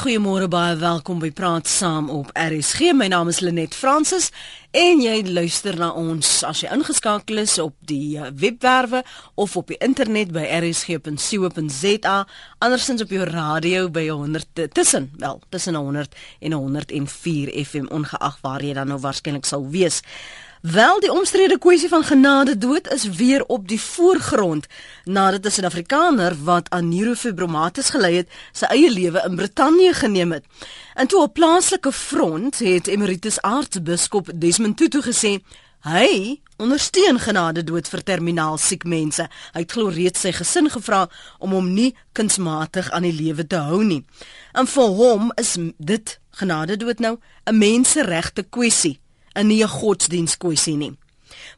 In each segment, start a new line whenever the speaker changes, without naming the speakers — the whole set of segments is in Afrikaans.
Goeiemôre baie welkom by Praat Saam op RSG. My naam is Lenet Fransis en jy luister na ons as jy ingeskakel is op die eh, webwerwe of op die internet by rsg.co.za, andersins op jou radio by 100 tussen, wel, tussen 100 en 104 FM ongeag waar jy dan nou waarskynlik sal wees. Wel die omstrede kwessie van genade dood is weer op die voorgrond nadat 'n Suid-Afrikaner wat aan neurofibromatis gely het, sy eie lewe in Brittanje geneem het. En toe op plaaslike front het emeritus aartsbiskop Desmond Tutu gesê hy ondersteun genade dood vir terminaal siek mense. Hy het glo reeds sy gesin gevra om hom nie kunsmatig aan die lewe te hou nie. En vir hom is dit genade dood nou 'n menseregte kwessie en nie 'n godsdienstkwessie nie.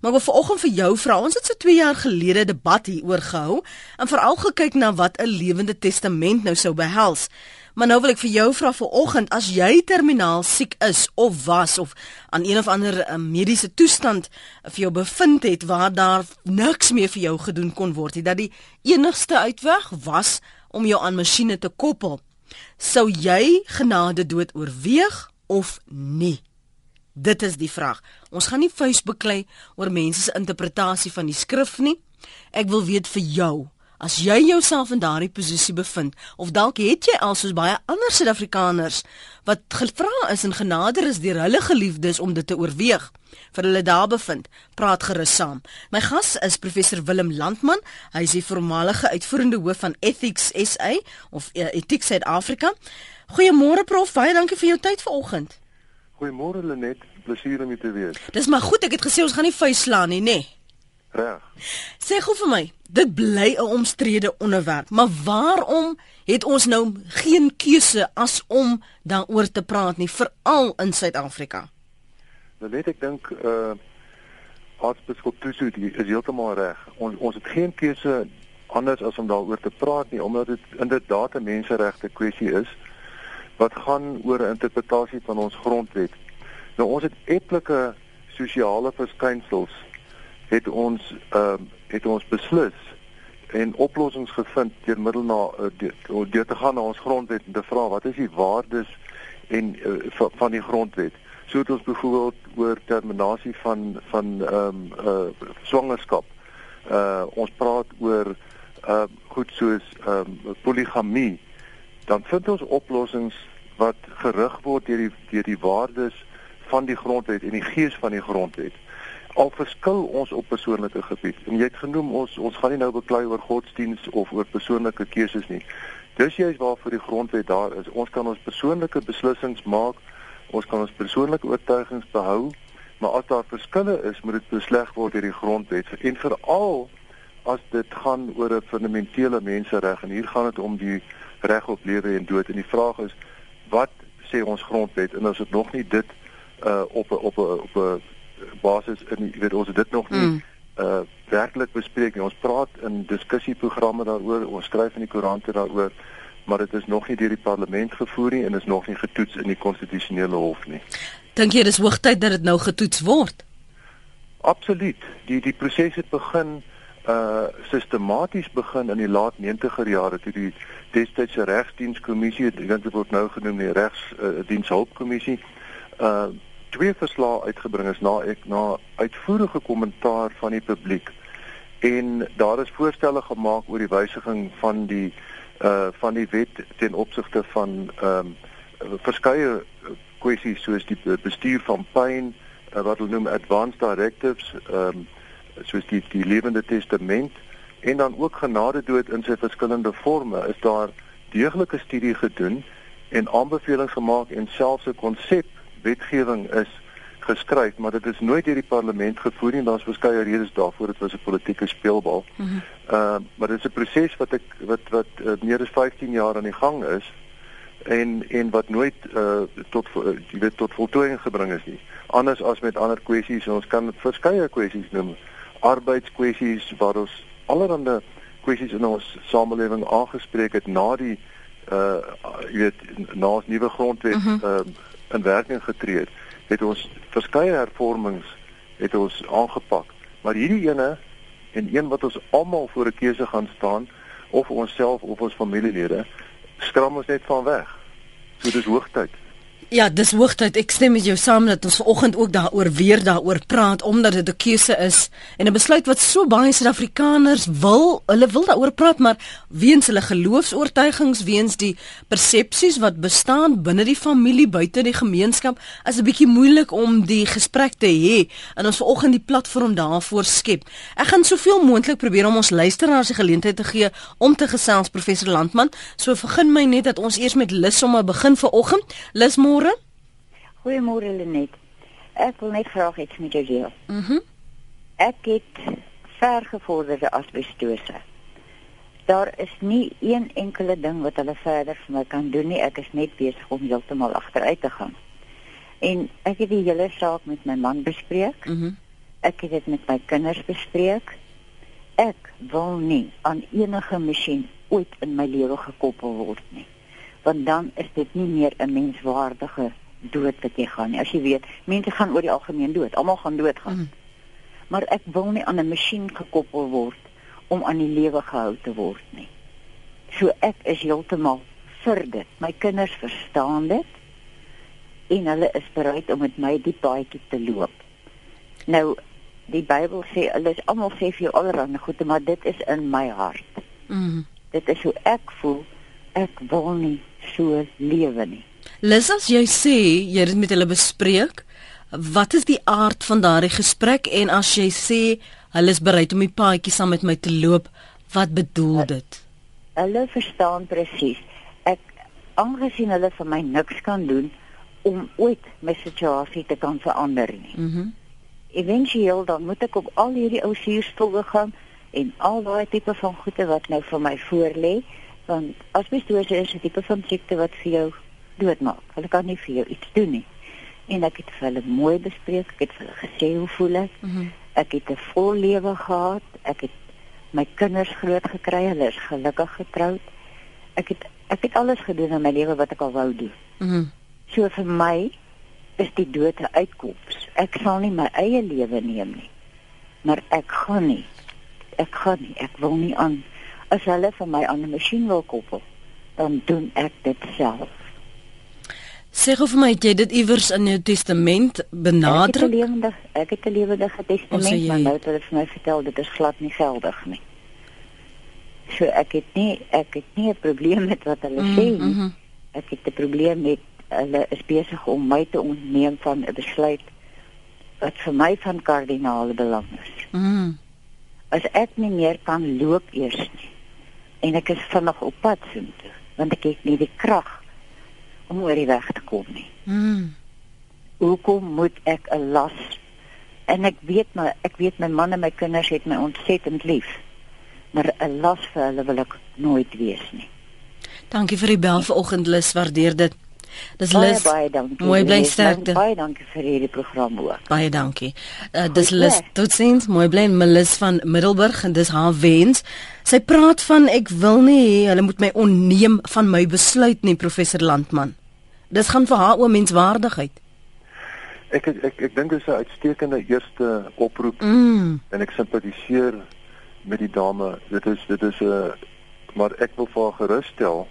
Maar ek wil vanoggend vir jou vra, ons het so 2 jaar gelede debat hieroor gehou en veral gekyk na wat 'n lewende testament nou sou behels. Maar nou wil ek vir jou vra vanoggend, as jy terminaal siek is of was of aan een of ander uh, mediese toestand vir jou bevind het waar daar niks meer vir jou gedoen kon word nie, dat die enigste uitweg was om jou aan masjiene te koppel, sou jy genade dood oorweeg of nie? Dit is die vraag. Ons gaan nie Facebook klei oor mense se interpretasie van die skrif nie. Ek wil weet vir jou, as jy jouself in daardie posisie bevind of dalk het jy al soos baie ander Suid-Afrikaners wat gevra is en genader is deur hulle geliefdes om dit te oorweeg vir hulle daar bevind, praat gerus saam. My gas is professor Willem Landman. Hy is die voormalige uitvoerende hoof van Ethics SA of uh, Ethics South Africa. Goeiemôre prof, baie dankie vir jou tyd vanoggend.
Goeiemôre Lenet, plesier om u te wees.
Dis maar goed, ek het gesê ons gaan nie vuis slaan nie, nê? Nee.
Reg.
Sê gou vir my, dit bly 'n omstrede onderwerp, maar waarom het ons nou geen keuse as om daaroor te praat nie, veral in Suid-Afrika?
Lenet, ek dink uh Aartsbiskop Tutu is heeltemal reg. Ons ons het geen keuse anders as om daaroor te praat nie, omdat dit inderdaad 'n menseregte kwessie is wat gaan oor 'n interpretasie van ons grondwet. Nou ons het etlike sosiale verskynsels het ons ehm uh, het ons beslis en oplossings gevind deur middel na deur, deur te gaan na ons grondwet en te vra wat is die waardes en uh, van die grondwet. So het ons byvoorbeeld oor terminasie van van ehm um, uh swangerskap. Uh ons praat oor uh goed soos ehm um, poligamie dan vind ons oplossings wat gerig word deur die deur die waardes van die grondwet en die gees van die grondwet. Al verskil ons op persoonlike gebied. En jy het genoem ons ons gaan nie nou beklei oor godsdiens of oor persoonlike keuses nie. Dis juist waarvoor die grondwet daar is. Ons kan ons persoonlike besluissings maak. Ons kan ons persoonlike oortuigings behou, maar as daar verskille is, moet dit besleg word deur die grondwet. En veral as dit gaan oor 'n fundamentele mensereg en hier gaan dit om die reg op lewe en dood. En die vraag is wat sê ons grondwet? En as dit nog nie dit uh op a, op a, op 'n basis in jy weet ons het dit nog nie mm. uh werklik bespreek nie. Ons praat in diskussieprogramme daaroor ons skryf in die koerante daaroor maar dit is nog nie deur die parlement gevoer nie en is nog nie getoets in die konstitusionele hof nie.
Dink jy dis hoogtyd dat dit nou getoets word?
Absoluut. Die die proses het begin uh sistematies begin in die laat 90er jare toe die destydse regsdienskommissie, ek dink dit word nou genoem die regsdienshulpkommissie, uh, uh twee verslae uitgebring is na ek na uitvoerige kommentaar van die publiek. En daar is voorstelle gemaak oor die wysiging van die uh van die wet ten opsigte van ehm um, verskeie kwessies soos die bestuur van pyn, uh, wat hulle noem advanced directives, ehm um, soos die die lewende testament en dan ook genade dood in sy verskillende forme is daar deeglike studie gedoen en aanbevelings gemaak en selfs 'n konsep wetgewing is geskryf maar dit is nooit deur die parlement gevoer nie daar's verskeie redes daarvoor dit was 'n politieke speelbal. Ehm mm uh, maar dit is 'n proses wat ek wat wat uh, meer as 15 jaar aan die gang is en en wat nooit uh, tot uh, jy weet tot voltooiing gebring is nie. Anders as met ander kwessies ons kan verskeie kwessies noem arbeidskwessies waar ons allerlei kwessies in ons samelewing aangespreek het na die uh jy weet na ons nuwe grondwet uh -huh. uh in werking getree het, het ons verskeie hervormings het ons aangepak. Maar hierdie ene en een wat ons almal voor 'n keuse gaan staan of onsself of ons familielede skram ons net van weg. So dis hoogtyd.
Ja, dis hoogtyd. Ek stem met jou saam dat ons vanoggend ook daaroor weer daaroor praat omdat dit 'n keuse is en 'n besluit wat so baie Suid-Afrikaners wil, hulle wil daaroor praat, maar weens hulle geloofs-oortuigings, weens die persepsies wat bestaan binne die familie, buite die gemeenskap, is 'n bietjie moeilik om die gesprek te hê en ons vanoggend die platform daarvoor skep. Ek gaan soveel moontlik probeer om ons luisteraars die geleentheid te gee om te gesels professor Landman. So begin my net dat ons eers met Lis sommer begin vanoggend. Lis môre
Goeiemôre Lenet. Ek wil net graag iets met jou deel.
Mhm. Mm
ek het vergevorderde asbestose. Daar is nie een enkele ding wat hulle verder vir my kan doen nie. Ek is net besig om heeltemal agteruit te gaan. En ek het die hele saak met my man bespreek.
Mhm. Mm
ek het dit met my kinders bespreek. Ek wil nie aan enige masjien ooit in my lewe gekoppel word nie. Want dan is dit nie meer 'n menswaardige dood wat jy gaan nie. As jy weet, mense gaan oor die algemeen dood. Almal gaan doodgaan.
Mm.
Maar ek wil nie aan 'n masjien gekoppel word om aan die lewe gehou te word nie. So ek is heeltemal vir dit. My kinders verstaan dit en hulle is bereid om met my die paadjie te loop. Nou die Bybel sê hulle is almal sê vir jou allerhande goede, maar dit is in my hart.
Mhm.
Dit is hoe ek voel. Ek wil nie so lewe nie.
Lis as jy sê jy het met hulle bespreek, wat is die aard van daardie gesprek en as jy sê hulle is bereid om die paadjie saam met my te loop, wat bedoel dit?
Hulle verstaan presies. Ek aangesien hulle vir my niks kan doen om ooit my situasie te kan verander nie.
Mhm. Mm
Eventueel dan moet ek op al hierdie ou suurstowwe gaan en al daai tipe van goede wat nou vir my voorlê, want asbestose is 'n tipe van siekte wat vir jou doodmaak. Hulle kan nie vir jou iets doen nie. En ek het vir hulle mooi bespreek, ek het vir hulle gesê hoe voel ek?
Mm
Ek het 'n vol lewe gehad. Ek het my kinders groot gekry. Hulle is gelukkig getroud. Ek het ek het alles gedoen in my lewe wat ek al wou doen.
Mm
So vir my is die dood 'n uitkoms. Ek sal nie my eie lewe neem nie. Maar ek gaan nie. Ek gaan nie. Ek wil nie aan as hulle vir my aan 'n masjien wil koppel, dan doen ek dit self.
Sê gou vir my, het jy dit iewers in jou testament
Ek het 'n
benadruk?
lewende ek het 'n lewendige testament,
jy-
maar nou het hulle vir my vertel dit is glad nie geldig nie. So ek het nie ek het nie 'n probleem met wat hulle sê nie.
Mhm.
Ek het 'n probleem met hulle is besig om my te ontneem van 'n besluit wat vir my van kardinale belang is.
Mhm.
As ek nie meer kan loop eers nie en ek is vinnig op pad soontoe, want ek het nie die krag om oor die weg te kom nie.
Mhm.
hoekom moet ek 'n las en ek weet maar ek weet my man en my kinders het my ontsettend lief maar 'n las vir hulle wil ek nooit wees nie
Dankie vir die bel vanoggend, Lis, waardeer dit. Dis
baie
Lis.
baie dankie
Mooi bly
Lis.
sterkte.
baie dankie vir hierdie program ook
Baie dankie. Uh, dis
Goed
Lis. Totsiens. Mooi bly Melis van Middelburg en dis haar wens. Sy praat van ek wil nie hê hulle moet my onneem van my besluit nie, professor Landman. Dis gaan vir haar oor menswaardigheid.
Ek ek ek, ek dink dit is 'n uitstekende eerste oproep
Mm.
en ek simpatiseer met die dame. Dit is dit is 'n maar ek wil vir haar gerusstel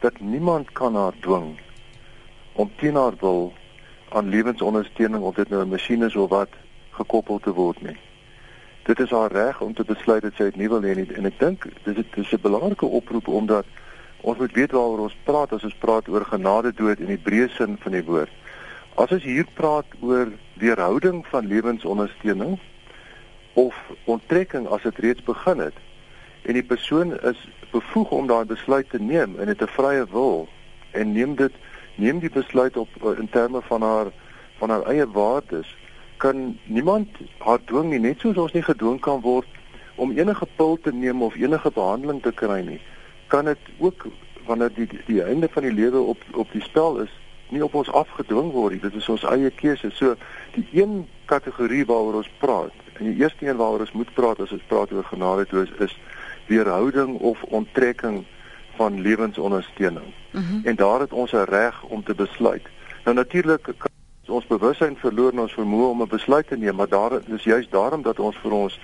dat niemand kan haar dwing om teen haar wil aan lewensondersteuning of dit nou 'n masjien is of wat gekoppel te word nie. Dit is haar reg om te besluit dat sy dit nie wil hê nie en ek dink dis dit is 'n belangrike oproep omdat ons moet weet waaroor ons praat as ons praat oor genade dood in die breë sin van die woord. As ons hier praat oor weerhouding van lewensondersteuning of onttrekking as dit reeds begin het en die persoon is bevoeg om daai besluit te neem en dit 'n vrye wil en neem dit neem die besluit op eh, in terme van haar van haar eie waardes kan niemand haar dwing nie net soos ons nie gedwing kan word om enige pil te neem of enige behandeling te kry nie kan dit ook wanneer die die einde van die lewe op op die spel is nie op ons afgedwing word nie. Dit is ons eie keuse. So die een kategorie waaroor ons praat en die eerste een waaroor ons moet praat as ons praat oor genade toe is, is weerhouding of onttrekking van lewensondersteuning.
Mm
en daar het ons 'n reg om te besluit nou natuurlik ons bewussyn verloor en ons vermoë om 'n besluit te neem maar daar is juist daarom dat ons vir ons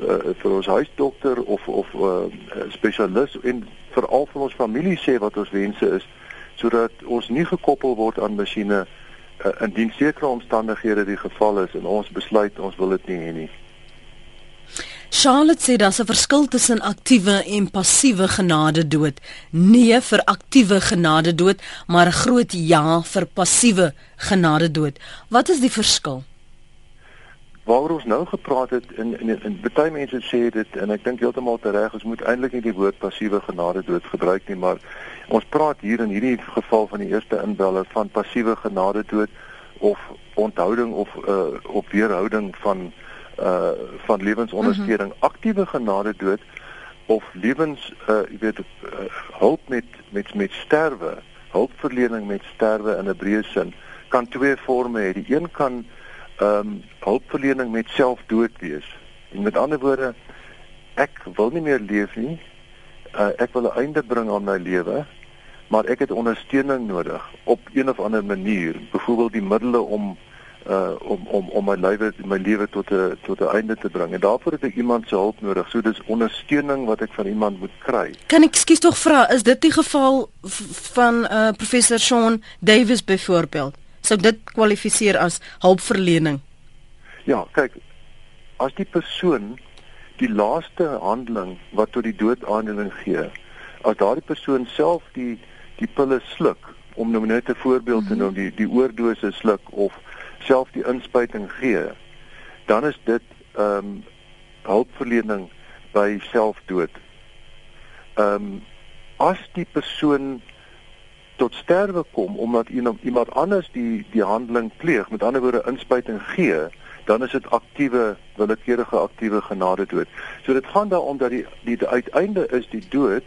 uh, vir ons huisdokter of of 'n uh, spesialis en veral vir ons familie sê wat ons wense is sodat ons nie gekoppel word aan masjiene uh, indien sekere omstandighede die geval is en ons besluit ons wil dit nie hê nie.
Charlotte sê daar's 'n verskil tussen aktiewe en passiewe genade dood. Nee vir aktiewe genade dood, maar 'n groot ja vir passiewe genade dood. Wat is die verskil?
Waaroor ons nou gepraat het in in, in baie mense sê dit en ek dink heeltemal reg, ons moet eintlik nie die woord passiewe genade dood gebruik nie, maar ons praat hier in hierdie geval van die eerste inbeller van passiewe genade dood of onthouding of uh, of weerhouding van uh van lewensondersteuning mm -hmm. aktiewe genade dood of lewens uh jy weet uh, hulp met met met sterwe hulpverlening met sterwe in 'n breë sin kan twee forme hê. Die een kan ehm um, hulpverlening met selfdood wees. En met ander woorde ek wil nie meer leef nie. Uh, ek wil 'n einde bring aan my lewe maar ek het ondersteuning nodig op een of ander manier byvoorbeeld die middele om uh om om om my lewe my lewe tot 'n tot 'n einde te bring. En daarvoor het ek iemand se hulp nodig. So dis ondersteuning wat ek van iemand moet kry.
Kan ek skuis tog vra, is dit die geval van uh professor Sean Davis byvoorbeeld? Sou dit kwalifiseer as hulpverlening?
Ja, kyk. As die persoon die laaste handeling wat tot die dood aanleiding gee, as daardie persoon self die die pille sluk om nou net 'n voorbeeld te mhm. noem, die die oordose sluk of self die inspuiting gee, dan is dit ehm um, hulpverlening by selfdood. Ehm um, as die persoon tot sterwe kom omdat iemand anders die die handeling pleeg, met ander woorde inspuiting gee, dan is dit aktiewe willekeurige aktiewe genade dood. So dit gaan daaroor dat die die, die uiteinde is die dood,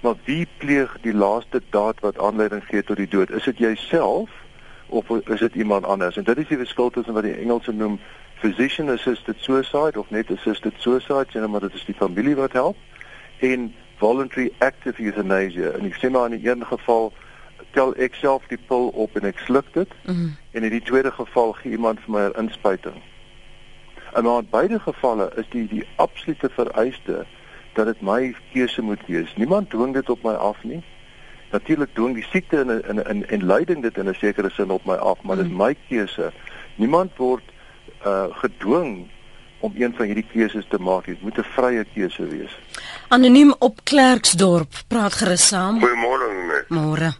maar wie pleeg die laaste daad wat aanleiding gee tot die dood? Is dit jouself of is dit iemand anders? En dit is die verskil tussen wat die Engelse noem physician assisted suicide of net assisted suicide, jy nou maar dit is die familie wat help en voluntary active euthanasia. En ek sê maar in 'n een geval tel ek self die pil op en ek sluk dit. Mm -hmm. En in die tweede geval gee iemand vir my 'n inspuiting. En maar in beide gevalle is die die absolute vereiste dat dit my keuse moet wees. Niemand dwing dit op my af nie natuurlik doen die siekte in in in en lyding dit in 'n sekere sin op my af, maar dit is hmm. my keuse. Niemand word uh gedwing om een van hierdie keuses te maak. Dit moet 'n vrye keuse wees.
Anoniem op Klerksdorp, praat gerus saam.
Goeiemôre.
Môre.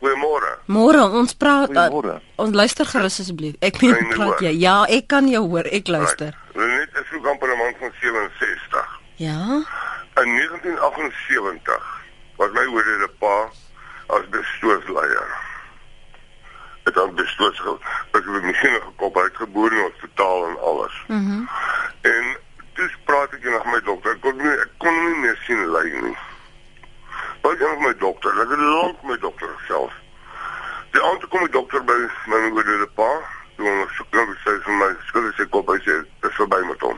Goeiemôre.
Môre, ons praat uh, ons luister gerus asseblief. Ek meen praat jy. Ja, ek kan jou hoor. Ek luister.
Net 'n vroeg amper 'n man van 67.
Ja.
In 1978 wat my oorlede pa as bestuursleier. Het dan bestuurs gehad. Ek het miskien gekop uitgebore in hospitaal en alles. Mhm. Mm en dis praat ek nog met my dokter. Ek kon nie ek kon nie meer sien lei nie. Wat gaan my dokter? Ek het lank my dokter self. Die ander kom die dokter by my oorlede pa. Toe ons so kan sê vir my skuld is ek op by sê dis verby met hom.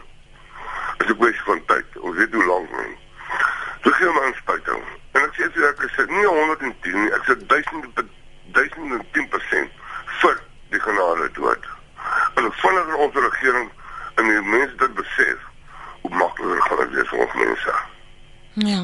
Dit is 'n kwessie van tyd. Ons weet hoe lank nie. Toe gee my 'n spuiting. En ek sê vir ek sê nie 110 nie, ek sê 1000 1010% vir die genade dood. En vinniger ons regering en die mense dit besef, hoe makliker gaan dit wees vir ons mense.
Ja.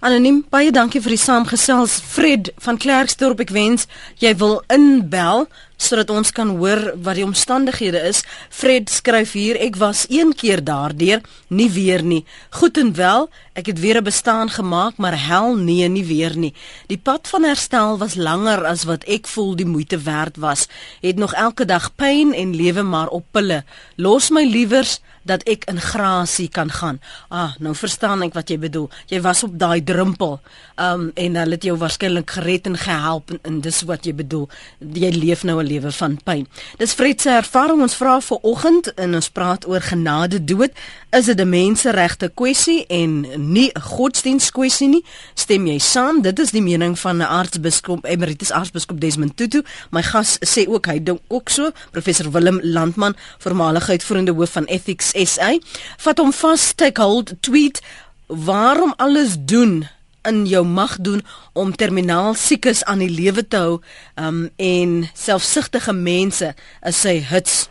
Anoniem, baie dankie vir die saamgesels. Fred van Klerksdorp, ek wens jy wil inbel sodat ons kan hoor wat die omstandighede is. Fred skryf hier: Ek was een keer daardeur, nie weer nie. Goed en wel, ek het weer 'n bestaan gemaak, maar hel nee, nie weer nie. Die pad van herstel was langer as wat ek voel die moeite werd was. Het nog elke dag pyn en lewe maar op pille. Los my liewers dat ek in grasie kan gaan. Ah, nou verstaan ek wat jy bedoel. Jy was op daai drempel. Um en hulle het jou waarskynlik gered en gehelp en, en dis wat jy bedoel. Jy leef nou 'n lewe van pyn. Dis Fred se ervaring ons vra vir oggend en ons praat oor genade dood. Is dit 'n menseregte kwessie en nie 'n godsdiens kwessie nie? Stem jy saam? Dit is die mening van 'n aartsbiskop Emeritus Aartsbiskop Desmond Tutu. My gas sê ook hy dink ook so. Professor Willem Landman, voormalige uitvoerende hoof van Ethics SA, vat hom vas take hold tweet waarom alles doen in jou mag doen om terminaal siekes aan die lewe te hou um, en selfsugtige mense is sy hits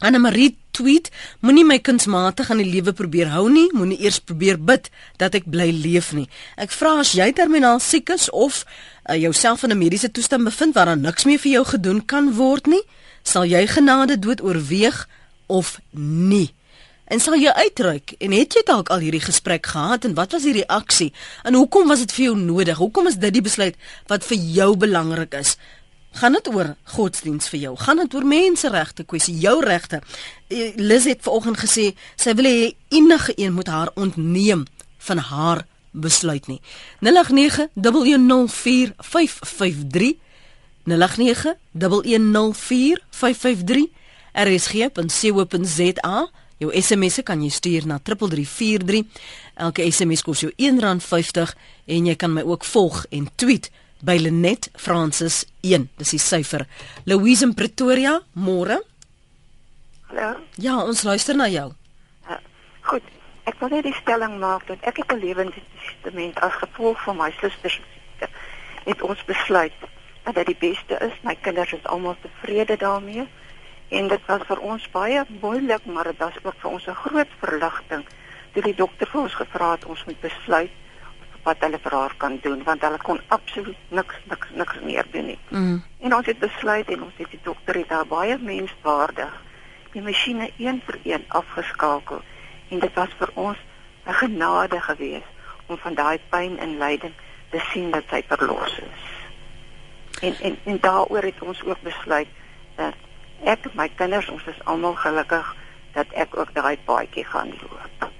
Anna Marie tweet: Moenie my kunsmatig aan die lewe probeer hou nie, moenie eers probeer bid dat ek bly leef nie. Ek vra as jy terminaal siek is of uh, jouself in 'n mediese toestand bevind waar daar niks meer vir jou gedoen kan word nie, sal jy genade dood oorweeg of nie? En sal jy uitreik en het jy dalk al hierdie gesprek gehad en wat was die reaksie? En hoekom was dit vir jou nodig? Hoekom is dit die besluit wat vir jou belangrik is? Gaan dit oor godsdiens vir jou? Gaan dit oor menseregte, kwessie jou regte? Eh, Liz het vanoggend gesê sy wil hê enige een moet haar ontneem van haar besluit nie. 0891104553 0891104553 rsg.co.za Jou SMS'e kan jy stuur na 3343. Elke SMS kos jou R1.50 en jy kan my ook volg en tweet by Lenet Francis 1. Dis die syfer. Louise in Pretoria, môre.
Hallo.
Ja, ons luister na jou.
Uh, goed. Ek wil net die stelling maak dat ek het 'n lewenstestament as gevolg van my suster se siekte het ons besluit dat dit die beste is. My kinders is almal tevrede daarmee. En dit was vir ons baie moeilik, maar dit was ook vir ons 'n groot verligting toe die dokter vir ons gevra het ons moet besluit wat hulle vir haar kan doen want hulle kon absoluut niks niks niks meer doen nie.
Mm.
En ons het besluit en ons het die dokter het daar baie menswaardig die masjiene een vir een afgeskakel en dit was vir ons 'n genade geweest om van daai pyn en lyding te sien dat sy verlos is. En en en daaroor het ons ook besluit dat ek my kinders ons is almal gelukkig dat ek ook daai paadjie gaan loop.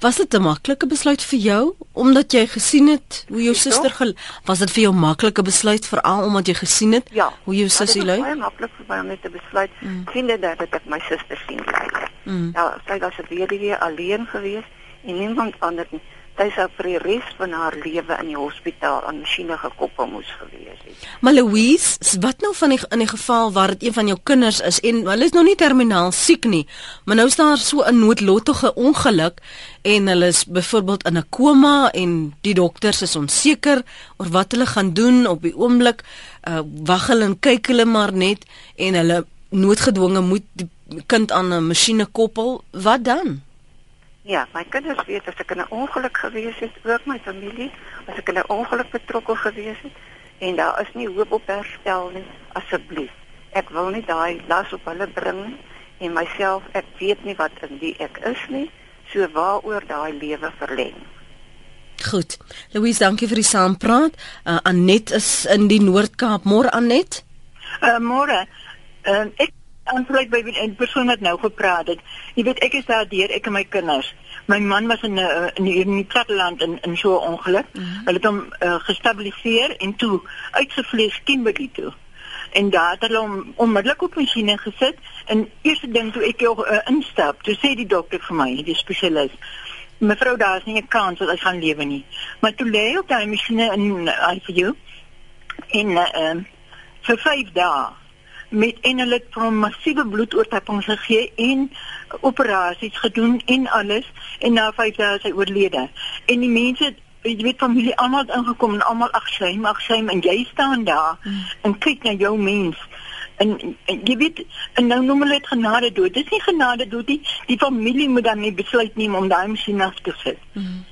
Was dit 'n maklike besluit vir jou omdat jy gesien het hoe jou
Ja.
suster was dit vir jou maklike besluit veral omdat jy gesien het
Ja.
hoe jou sussie
Dit was
lui?
baie maklik vir my om net te besluit
Mm.
sien dit dat ek my suster sien ly.
Mm.
Ja, sy was 'n weduwee alleen geweest en niemand anders nie. Sy sou vir die res van haar lewe in die hospitaal aan masjiene gekoppel moes gewees het.
Maar Louise, wat nou van die in die geval waar dit een van jou kinders is en hulle is nog nie terminaal siek nie, maar nou is daar so 'n noodlottige ongeluk en hulle is byvoorbeeld in 'n koma en die dokters is onseker oor wat hulle gaan doen op die oomblik. Uh wag hulle en kyk hulle maar net en hulle noodgedwonge moet die kind aan 'n masjiene koppel. Wat dan?
Ja, my kinders weet as ek in 'n ongeluk gewees het, ook my familie, as ek in 'n ongeluk betrokke gewees het en daar is nie hoop op herstel nie, asseblief. Ek wil nie daai las op hulle bring nie en myself, ek weet nie wat in wie ek is nie, so waaroor daai lewe verleng.
Goed. Louise, dankie vir die saampraat. Uh, Anet is in die Noord-Kaap. Môre Anet.
Uh, môre. Uh, ek aansluit by die persoon wat nou gepraat het. Jy weet ek is daar deur ek en my kinders. My man was in 'n uh, in die, in die platteland in in so 'n ongeluk. Mm -hmm. Hulle het hom uh, gestabiliseer en toe uitgevlees Kimberley toe. En daar het hulle hom onmiddellik op masjiene gesit en eerste ding toe ek jou uh, instap, toe sê die dokter vir my, die spesialis, mevrou daar is nie 'n kans dat hy gaan lewe nie. Maar toe lê hy op daai masjiene in ICU en uh, uh, vir 5 dae met en hulle het hom massiewe bloedoortappings gegee en operasies gedoen en alles en na 5 dae is hy oorlede. En die mense jy weet familie almal het ingekom en almal ag shame, ag shame en jy staan daar mm. en kyk na jou mens. En, en jy weet en nou noem hulle dit genade dood. Dis nie genade dood nie. Die familie moet dan nie besluit neem om daai masjien af te sit. Mm.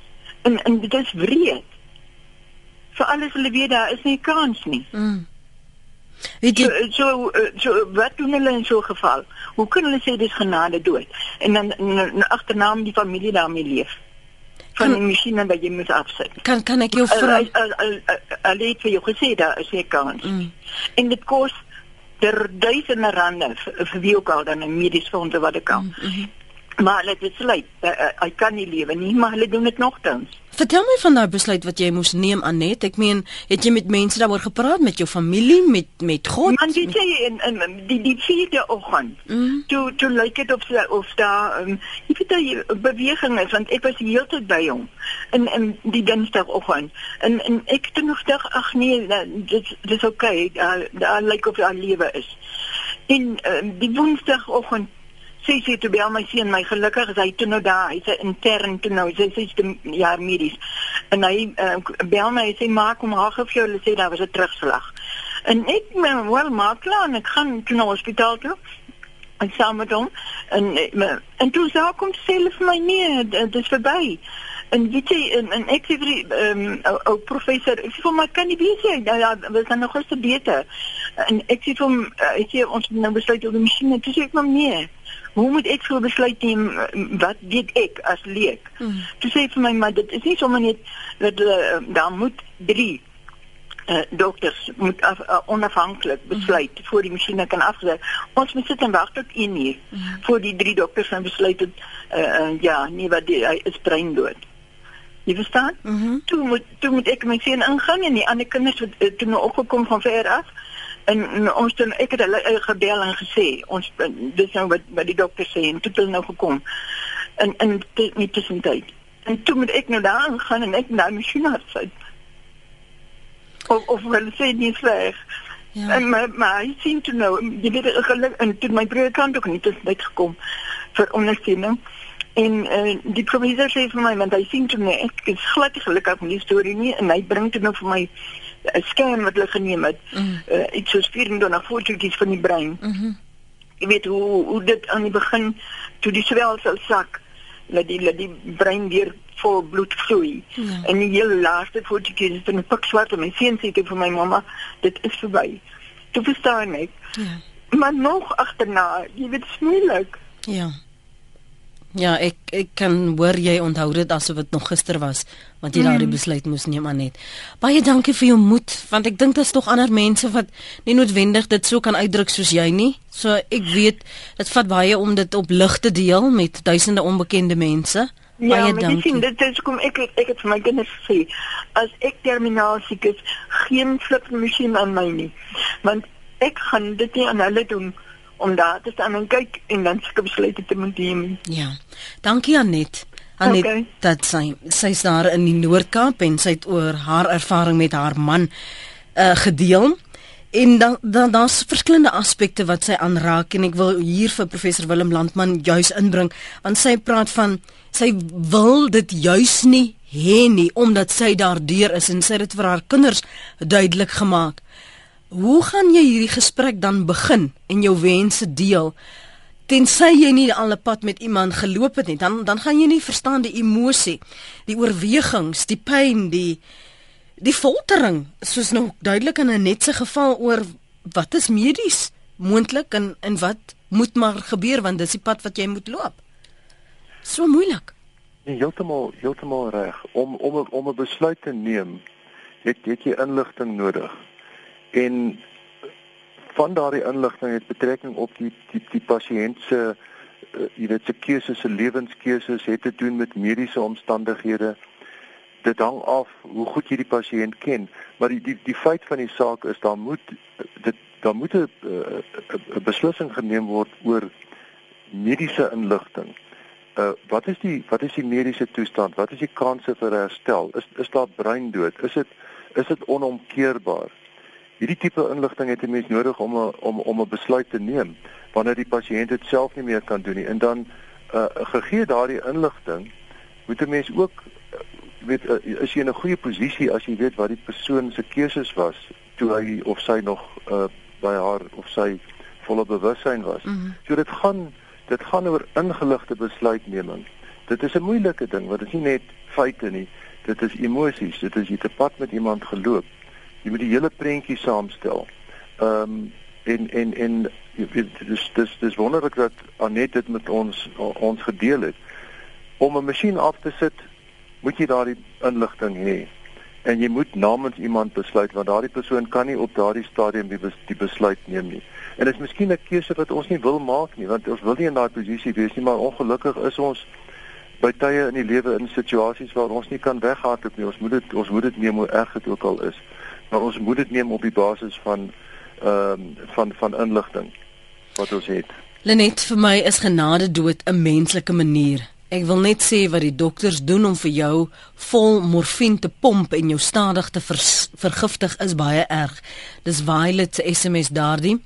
En en dit is wreed. Vir alles hulle weet daar is nie kans nie.
Mm. Weet jy
So, so so wat doen hulle in so 'n geval? Hoe kan hulle sê dis genade dood? En dan agternaam die familie daarmee leef. Van die masjiene wat jy moet afsit.
kan kan ek jou vra?
Hulle het vir jou gesê daar is 'n kans.
Mm.
En dit kos ter duisende rande vir, wie ook al dan 'n mediese fondse wat ek kan.
Mm -hmm.
Maar hulle besluit uh, uh, hy kan nie lewe nie, maar hulle doen dit nogtans.
Vertel my van daai besluit wat jy moes neem Anet. Ek meen, het jy met mense daaroor gepraat met jou familie, met met God?
Man weet jy in, in die die vierde oggend.
Mm.
Toe toe lyk dit of of daar um, jy weet jy beweging is want ek was die hele tyd by hom in in die dinsdagoggend. En en ek het nog gedink ag nee, da- dit dis oukei. Okay, daar lyk of daar lewe is. En um, die woensdagoggend sê sy toe bel my seun my gelukkig is hy toe nou daar. Hy's 'n intern toe nou sy sê sy ja medies. En hy uh, bel my sê maak hom haag of jy hulle sê daar was 'n terugslag. En ek maar wel maak klaar en ek gaan toe na hospitaal toe. En saam met hom en eh, en toe sê kom self my nee dit is verby. En weet jy en, en ek sê vir die ehm um, ou professor ek sê vir my kan nie weet jy? Nou ja we gaan nog gister beter. En ek sê vir hom ek sê ons moet nou besluit oor die masjien. Toe sê ek maar nee hoe moet ek so besluit neem wat weet ek as leek hmm. toe sê vir my maar dit is nie sommer net dat uh, daar moet drie uh, dokters moet af, uh, onafhanklik mhm. besluit mm. voor die masjiene kan afgezet. Ons moet sit en wag tot 1 uur mm. voor die drie dokters gaan besluit dat uh, uh, ja, nee wat die, hy is breindood. Jy verstaan? Mm -hmm. Toe moet toe moet ek my sien ingaan en die ander kinders het uh, toe nou opgekom van ver af. En, en ons het ek het hulle gebel en gesê ons dis nou wat wat die dokter sê en toe het hulle nou gekom. En en dit nie tussentyd. En toe moet ek nou daar gaan en ek nou masjien afsit of of hulle sê nie sleg. Ja. En maar maar hy sien toe nou, jy weet geluk en toe my broer kan ook nie net gekom vir ondersteuning. En uh, die professor sê vir my want hy sien toe net ek is glad gelukkig met die storie nie en hy bring toe nou vir my 'n scan wat hulle geneem het. Mm. Uh, iets soos 24 fotootjies van die brein. Mm jy weet hoe hoe dit aan die begin toe die swelsel sak dat die dat die brein weer vol bloed vloei. Ja. En die hele laaste fotootjie is van 'n pak swart en my seun sê vir my mamma, dit is verby. Toe verstaan ek. Ja. Maar nog agterna, jy weet smoeilik.
Ja. Ja, ek ek kan hoor jy onthou dit asof dit nog gister was want jy mm. daardie besluit moes neem aan net. Baie dankie vir jou moed want ek dink daar's tog ander mense wat nie noodwendig dit so kan uitdruk soos jy nie. So ek weet dit vat baie om dit op lig te deel met duisende onbekende mense.
Ja, maar ek sien dit is kom ek ek het vir my kinders gesê as ek terminaal siek is, geen flip masjien aan my nie. Want ek gaan dit nie aan hulle doen om daar te staan en kyk en dan seker besluit te moet neem.
Ja. Dankie Anet. Anet, okay. dat sy sy's daar in die Noord-Kaap en sy het oor haar ervaring met haar man uh gedeel. En dan dan daar's verskillende aspekte wat sy aanraak en ek wil hier vir professor Willem Landman juis inbring want sy praat van sy wil dit juis nie hê nie omdat sy daardeur is en sy het dit vir haar kinders duidelik gemaak. Hoe gaan jy hierdie gesprek dan begin en jou wense deel? Tensy jy nie al 'n pad met iemand geloop het nie, dan dan gaan jy nie verstaan die emosie, die oorwegings, die pyn, die die foltering soos nou duidelik in 'n netse geval oor wat is medies moontlik en en wat moet maar gebeur want dis die pad wat jy moet loop. So moeilik.
Nee, heeltemal heeltemal reg. Om om om 'n besluit te neem, het het jy inligting nodig. En van daardie inligting het betrekking op die die die pasiënt se uh, jy weet se keuses, se lewenskeuses, het te doen met mediese omstandighede dit hang af hoe goed jy die pasiënt ken, maar die die die feit van die saak is daar moet dit daar moet 'n 'n beslissing geneem word oor mediese inligting. Uh wat is die wat is die mediese toestand? Wat is die kanse vir herstel? Is is daar breindood? Is dit is dit onomkeerbaar? Hierdie tipe inligting het 'n mens nodig om 'n om om 'n besluit te neem wanneer die pasiënt dit self nie meer kan doen nie. En dan uh gegee daardie inligting moet 'n mens ook weet uh, is jy in 'n goeie posisie as jy weet wat die persoon se keuses was toe hy of sy nog uh, by haar of sy volle bewussyn was. Mm -hmm. So dit gaan dit gaan oor ingeligte besluitneming. Dit is 'n moeilike ding want dit is nie net feite nie. Dit is emosies. Dit is jy te pad met iemand geloop. Jy moet die hele prentjie saamstel. Ehm um, en en en jy weet dis dis dis wonderlik dat Anet dit met ons ons gedeel het om 'n masjien af te sit moet jy daardie inligting hê en jy moet namens iemand besluit want daardie persoon kan nie op daardie stadium die, bes, die besluit neem nie. En dit is miskien 'n keuse wat ons nie wil maak nie want ons wil nie in daai posisie wees nie, maar ongelukkig is ons by tye in die lewe in situasies waar ons nie kan weghardloop nie. Ons moet dit ons moet dit neem hoe erg dit ook al is. Maar ons moet dit neem op die basis van ehm um, van van inligting wat ons het.
Lenet vir my is genade dood 'n menslike manier Ek wil net sê wat die dokters doen om vir jou vol morfine te pomp en jou stadig te vergiftig is baie erg. Dis Violet se SMS daardie.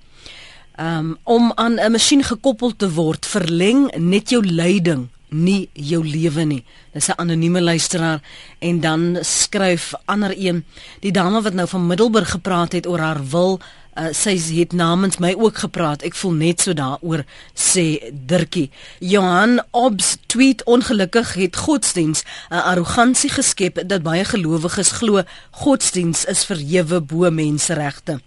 Um, om aan 'n masjien gekoppel te word, verleng net jou lyding, nie jou lewe nie. Dis 'n anonieme luisteraar en dan skryf ander een, die dame wat nou van Middelburg gepraat het oor haar wil Uh, sy het namens my ook gepraat. Ek voel net so daaroor sê Dirkie. Johan Obs tweet ongelukkig het godsdiens 'n arrogansie geskep dat baie gelowiges glo godsdiens is verhewe bo menseregte.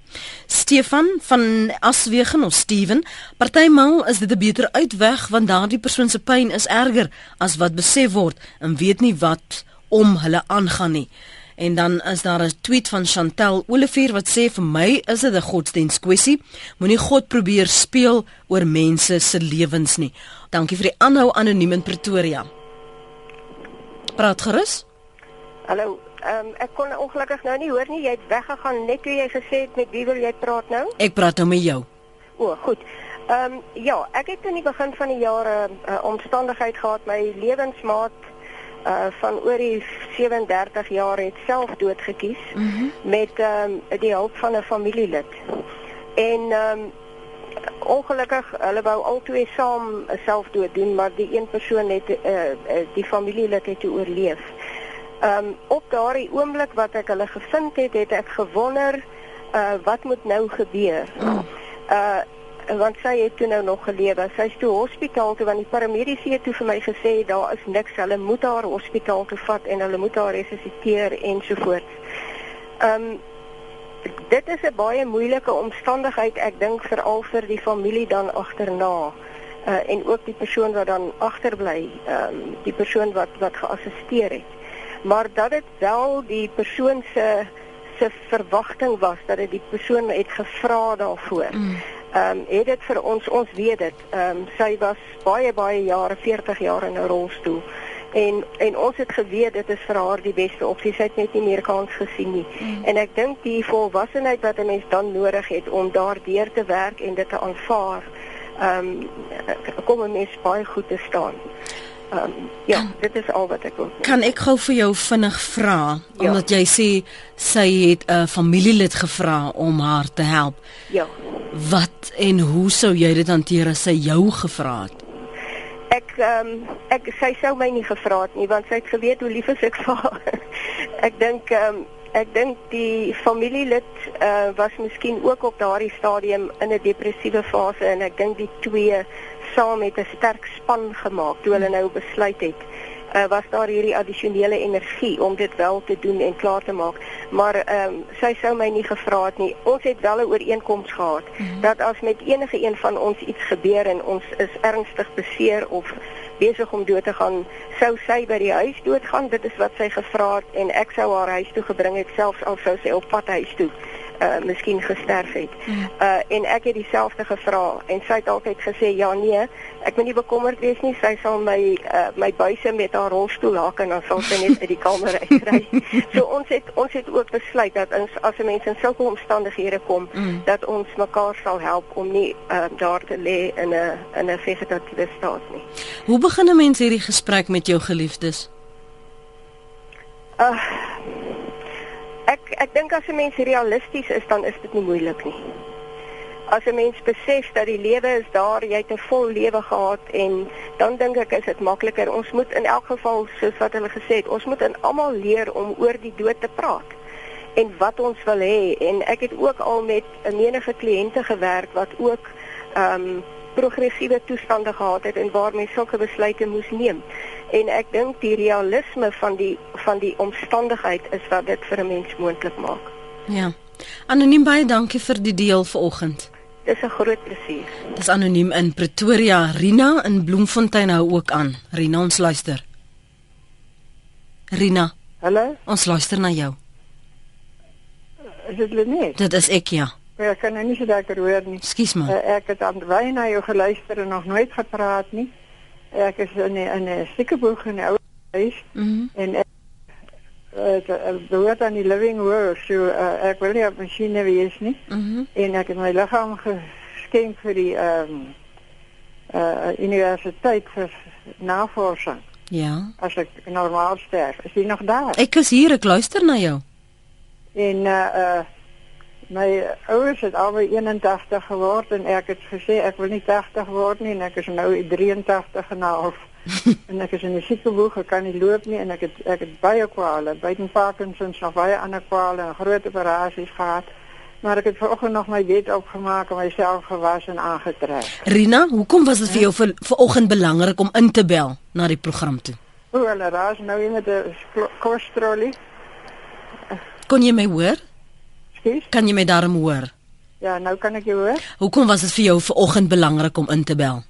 Stefan van Aswegen of Steven, partymal is dit 'n beter uitweg want daardie persoon se pyn is erger as wat besef word en weet nie wat om hulle aangaan nie. En dan is daar 'n tweet van Chantel Olivier wat sê vir my is dit 'n godsdienskwessie. Moenie God probeer speel oor mense se lewens nie. Dankie vir die aanhou anoniem in Pretoria. Praat gerus.
Hallo. Ehm um, ek kon ongelukkig nou nie hoor nie. Jy het weggegaan net toe jy gesê het met wie wil jy praat nou?
Ek praat nou met jou.
O, goed. Ehm um, ja, ek het in die begin van die jare 'n uh, omstandigheid gehad my lewensmaat uh van oor die 37 jaar het self dood gekies mm -hmm. met ehm um, die hulp van 'n familielid. En ehm um, ongelukkig hulle wou albei saam selfdood doen, maar die een persoon het uh die familielid het oorleef. Ehm um, op daardie oomblik wat ek hulle gevind het, het ek gewonder uh wat moet nou gebeur. Mm. Uh want sy het toe nou nog gelewe. Sy's toe hospitaal toe want die paramedici het toe vir my gesê daar is niks. Hulle moet haar hospitaal toe vat en hulle moet haar resusciteer ensovoorts. Ehm um, dit is 'n baie moeilike omstandigheid ek dink veral vir die familie dan agterna. Uh, en ook die persoon wat dan agterbly, ehm um, die persoon wat wat geassisteer het. Maar dat dit wel die persoon se se verwagting was dat dit die persoon het gevra daarvoor. Mm ehm um, het dit vir ons ons weet dit. Ehm um, sy was baie baie jare 40 jaar in 'n rolstoel. En en ons het geweet dit is vir haar die beste opsie. Sy het net nie meer kans gesien nie. Mm. En ek dink die volwassenheid wat 'n mens dan nodig het om daardeur te werk en dit te aanvaar, ehm um, kom 'n mens baie goed te staan. Um, ja, kan, dit is al wat ek wil.
Kan ek gou vir jou vinnig vra ja. omdat jy sê sy het 'n familielid gevra om haar te help.
Ja.
Wat en hoe sou jy dit hanteer as sy jou gevra het?
Ek ehm um, ek sy sou my nie gevra het nie want sy het geweet hoe lief ek vir haar. ek dink ehm um, ek dink die familielid uh, was miskien ook op daardie stadium in 'n depressiewe fase en ek dink die twee saam met 'n sterk span gemaak toe hulle nou besluit het. Uh, was daar hierdie addisionele energie om dit wel te doen en klaar te maak. Maar ehm um, sy sou my nie gevra het nie. Ons het wel 'n ooreenkoms gehad mm -hmm. dat as met enige een van ons iets gebeur en ons is ernstig beseer of besig om dood te gaan, sou sy by die huis doodgaan. Dit is wat sy gevra het en ek sou haar huis toe gebring het selfs al sou sy op pad huis toe uh miskien gesterf het. Uh en ek het dieselfde gevra en sy het altyd gesê ja nee, ek moet nie bekommerd wees nie, sy sal my uh my buise met haar rolstoel haak en dan sal sy net uit die kamer uitry. so ons het ons het ook besluit dat ons as 'n mens in sulke omstandighede kom, mm. dat ons mekaar sal help om nie uh daar te lê in 'n in 'n vegetatiewe staat nie.
Hoe begin 'n mens hierdie gesprek met jou geliefdes?
Uh Ek dink as 'n mens realisties is, dan is dit nie moeilik nie. As 'n mens besef dat die lewe is daar, jy het 'n vol lewe gehad en dan dink ek is dit makliker. Ons moet in elk geval soos wat hulle gesê het, ons moet in almal leer om oor die dood te praat en wat ons wil hê en ek het ook al met 'n menige kliënte gewerk wat ook ehm um, progressiewe toestande gehad het en waar mense sulke besluite moes neem. En ek dink die realisme van die van die omstandigheid is wat dit vir 'n mens moontlik maak.
Ja. Anoniem baie dankie vir die deel vanoggend.
Dis 'n groot plesier.
Dis anoniem in Pretoria, Rina in Bloemfontein hou ook aan. Rina, ons luister. Rina.
Hallo.
Ons luister na jou.
Is dit Lenet?
Dit is ek ja.
Ja, ek kan nou nie so lekker hoor nie.
Skus man.
Uh, ek het aan baie na jou geluister en nog nooit gepraat nie. Ek is in in 'n siekeboeg in 'n ou huis mm -hmm. en ek uh, behoort aan die living world, so uh, ek wil nie op masjiene wees nie. Mm -hmm. En ek het my liggaam geskenk vir die ehm um, uh, universiteit vir navorsing.
Ja.
As ek normaal sterf, is jy nog daar?
Ek is hier, ek luister na jou.
En uh uh My ouers het albei 81 geword en ek het gesê ek wil nie 80 word nie en ek is nou 83 en 'n half. en ek is in die siekeboeg, ek kan nie loop nie en ek het ek het baie kwale, buiten Parkinson, nog baie ander kwale en groot operasies gehad. Maar ek het vanoggend nog my bed opgemaak en myself gewas en aangetrek.
Rina, hoekom was dit vir jou vir vanoggend belangrik om in te bel na die program toe?
O, hulle raas nou hier met 'n kostrollie.
Kon jy my hoor?
Skus?
Kan jy my daarom hoor?
Ja, nou kan ek jou hoor.
Hoekom was dit vir jou vanoggend belangrik om in te bel?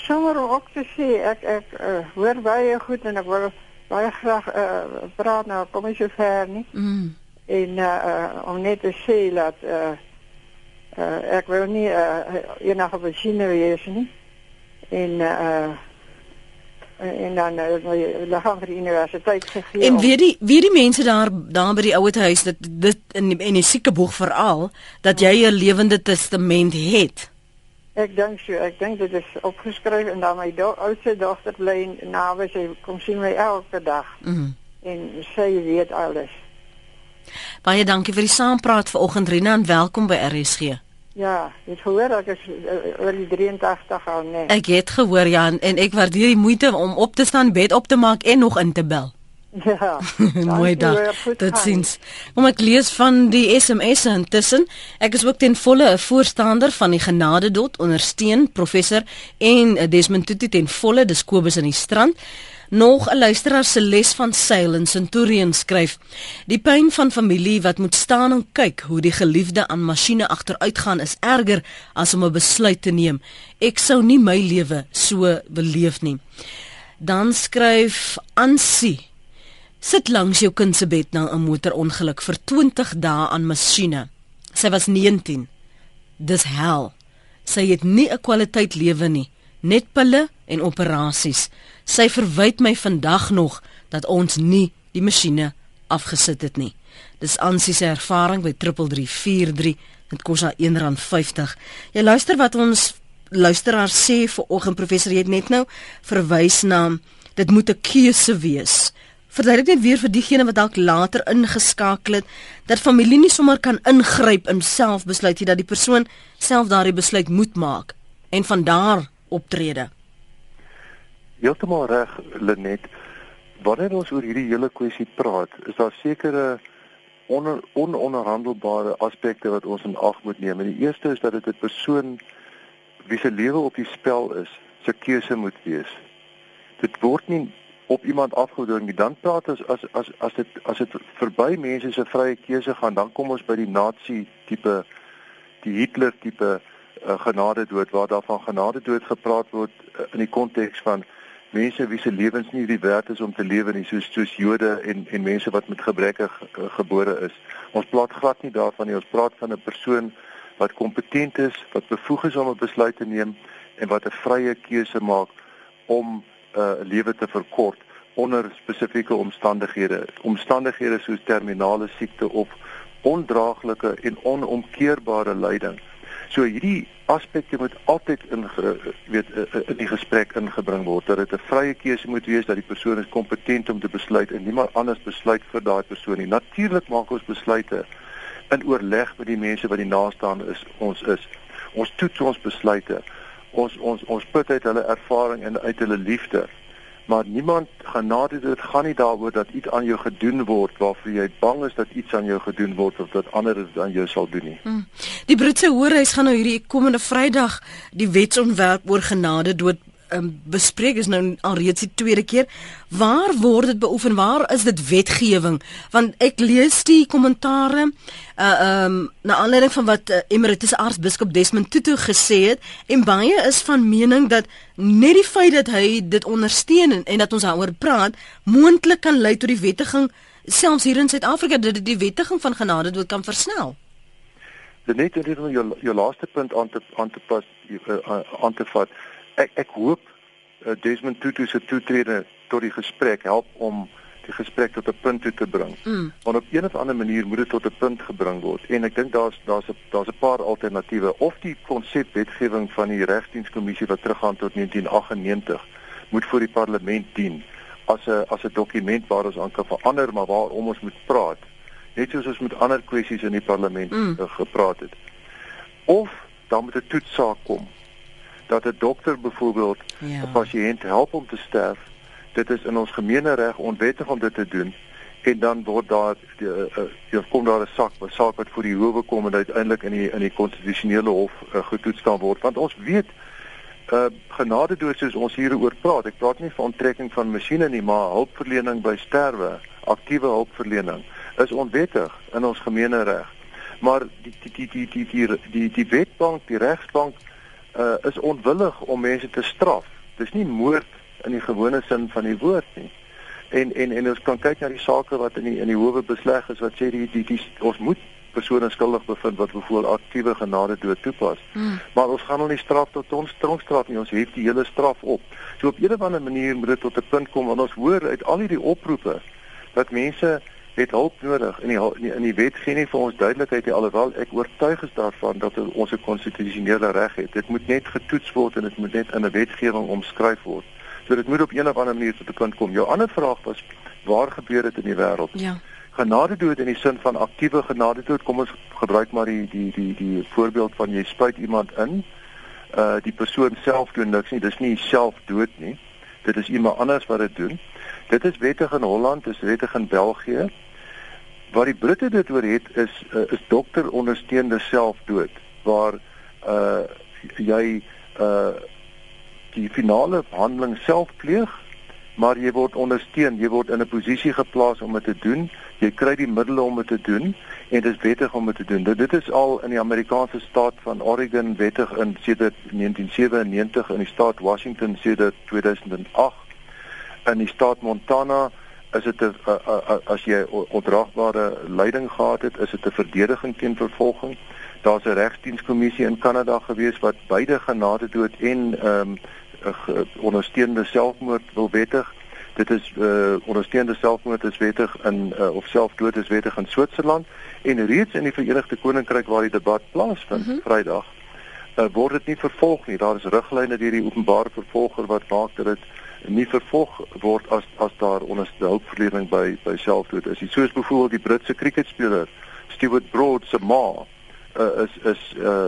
Sommer om ook te sê ek ek uh, hoor baie goed en ek wil baie graag uh, praat nou kom ek so ver nie.
Mm.
En uh, uh, om net te sê dat uh, uh, ek wil nie uh, enige machine wees nie. En uh, en dan uh, die gaan vir die universiteit gegee.
En weet die weet die mense daar daar by die ouete huis dat dit in die, in die siekeboeg veral dat jy 'n lewende testament het.
Ek dink so, ek dink dit is opgeskryf en dan my do oudste dogter bly naby sy kom sien my elke dag
Mm.
en sy weet alles.
Baie dankie vir die saampraat vanoggend Rina en welkom by RSG.
Ja, jy het gehoor ek is uh, oor die 83 al nee.
Ek het gehoor ja en, ek waardeer die moeite om op te staan, bed op te maak en nog in te bel.
Ja.
Mooi dag.
hoor, gaan.
ziens. Kom ek lees van die SMS intussen. Ek is ook ten volle 'n voorstander van die genadedot, ondersteun professor en eh, Desmond Tutu ten volle, dis Kobus in die strand. Nog 'n luisteraar se les van seil in Centurion skryf: Die pyn van familie wat moet staan en kyk hoe die geliefde aan masjiene agteruitgaan is erger as om 'n besluit te neem. Ek sou nie my lewe so beleef nie. Dan skryf Ansie Sit langs jou kind se bed na 'n motorongeluk vir 20 dae aan masjiene. Sy was 19. Dis hel. Sy het nie 'n kwaliteit lewe nie, net pille en operasies. Sy verwyd my vandag nog dat ons nie die masjiene afgesit het nie. Dis Ansie se ervaring by 3343. Dit kos haar R1.50. Jy luister wat ons luisteraar sê vir oggend professor jy het net nou verwys na dit moet 'n keuse wees. Verduidelik net weer vir diegene wat dalk later ingeskakel het dat familie nie sommer kan ingryp en self besluit nie dat die persoon self daardie besluit moet maak en van daar optrede.
Heeltemal reg, Lenet. Wanneer ons oor hierdie hele kwessie praat, is daar sekere onder, ononderhandelbare aspekte wat ons in ag moet neem. En die eerste is dat dit 'n persoon wie se lewe op die spel is, se keuse moet wees. Dit word nie op iemand afgedwing nie. Dan praat ons as as as dit as dit verby mense se vrye keuse gaan, dan kom ons by die nazi tipe die Hitler tipe uh, genade dood waar daar van genade dood gepraat word uh, in die konteks van mense wie se lewens nie die werd is om te lewe nie soos soos Jode en en mense wat met gebreke ge, gebore is. Ons praat glad nie daarvan nie. Ons praat van 'n persoon wat kompetent is, wat bevoeg is om 'n besluit te neem en wat 'n vrye keuse maak om 'n uh, lewe te verkort onder spesifieke omstandighede. Omstandighede soos terminale siekte of ondraaglike en onomkeerbare lyding. So hierdie aspekte moet altyd in weet in die gesprek ingebring word dat dit 'n vrye keuse moet wees dat die persoon is kompetent om te besluit en niemand anders besluit vir daai persoon nie. Natuurlik maak ons besluite in oorleg met die mense wat die naaste is ons is. Ons toets ons besluite. Ons ons ons put uit hulle ervaring en uit hulle liefde maar niemand genade dit gaan nie daaroor dat iets aan jou gedoen word waarvoor jy bang is dat iets aan jou gedoen word of dat ander dit aan jou sal doen nie.
Hmm. Die Britse hoorhuis gaan nou hierdie komende Vrydag die wetsontwerp oor genade dood um, bespreek is nou alreeds die tweede keer. Waar word dit beoefen? Waar is dit wetgewing? Want ek lees die kommentare uh um na aanleiding van wat uh, Emeritus Aartsbiskop Desmond Tutu gesê het en baie is van mening dat net die feit dat hy dit ondersteun en, en dat ons daaroor praat moontlik kan lei tot die wettiging selfs hier in Suid-Afrika dat dit die wettiging van genade dood kan versnel.
Dit net om jou jou laaste punt aan te aan te pas aan te vat. Ek ek hoop uh, Desmond Tutu se toetrede tot die gesprek help om die gesprek tot 'n punt toe te bring.
Mm.
Want op een of ander manier moet dit tot 'n punt gebring word. En ek dink daar's daar's 'n daar's 'n paar alternatiewe of die konsep wetgewing van die Regsdienskommissie wat teruggaan tot 1998 moet voor die parlement dien as 'n as 'n dokument waar ons aan kan verander maar waarom ons moet praat. Net soos ons met ander kwessies in die parlement
Mm.
mm. gepraat het. Of dan moet 'n toetsaak kom dat 'n dokter byvoorbeeld 'n
Ja.
pasiënt help om te sterf. Dit is in ons gemeenereg onwettig om dit te doen en dan word daar die uh, uh, kom daar 'n sak, 'n saak wat voor die howe kom en uiteindelik in die in die konstitusionele hof uh, getoets kan word want ons weet uh genade dood soos ons hieroor praat. Ek praat nie van onttrekking van masjiene nie, maar hulpverlening by sterwe, aktiewe hulpverlening is onwettig in ons gemeenereg. Maar die die die die die die die, die wetbank, die regsbank uh is onwillig om mense te straf. Dis nie moord in die gewone sin van die woord nie. En en en ons kan kyk na die sake wat in die in die howe besleg is wat sê die die, die ons moet persone skuldig bevind wat bevoel aktiewe genade dood toepas. Hmm. Maar ons gaan hulle nie straf tot ons tronkstraf nie, ons hef die hele straf op. So op 'n of ander manier moet dit tot 'n punt kom want ons hoor uit al hierdie oproepe dat mense het hulp nodig in die in die wet gee nie vir ons duidelikheid nie alhoewel ek oortuig is daarvan dat ons 'n konstitusionele reg het. Dit moet net getoets word en dit moet net in 'n wetgewing omskryf word. So dit moet op 'n of ander manier tot 'n punt kom. Jou ander vraag was waar gebeur dit in die wêreld?
Ja
genade dood in die sin van aktiewe genade dood kom ons gebruik maar die die die die voorbeeld van jy spuit iemand in uh die persoon self doen niks nie dis nie self dood nie dit is iemand anders wat dit doen dit is wettig in Holland dis wettig in België waar die Britte dit oor het is uh, is dokter ondersteunde selfdood waar uh jy uh die finale handeling self pleeg maar jy word ondersteun jy word in 'n posisie geplaas om dit te doen jy kry die middele om dit te doen en dit is wettig om dit te doen. Dit is al in die Amerikaanse staat van Oregon wettig in sedert 1997 in die staat Washington sedert 2008 in die staat Montana is dit 'n as jy ondraagbare leiding gehad het, is dit 'n verdediging teen vervolging. Daar's 'n regsdienskommissie in Kanada gewees wat beide genade dood en ehm um, ondersteunende selfmoord wil wettig dit is uh ondersteunde selfmoord is wettig in uh, of selfdood is wettig in Switserland en reeds in die Verenigde Koninkryk waar die debat plaasvind mm -hmm. Vrydag uh, word dit nie vervolg nie daar is riglyne deur die openbare vervolger wat maak dat dit nie vervolg word as as daar ondersteuningverlening by by selfdood is. Nie soos byvoorbeeld die Britse cricketspeler Stuart Broad se ma uh, is is uh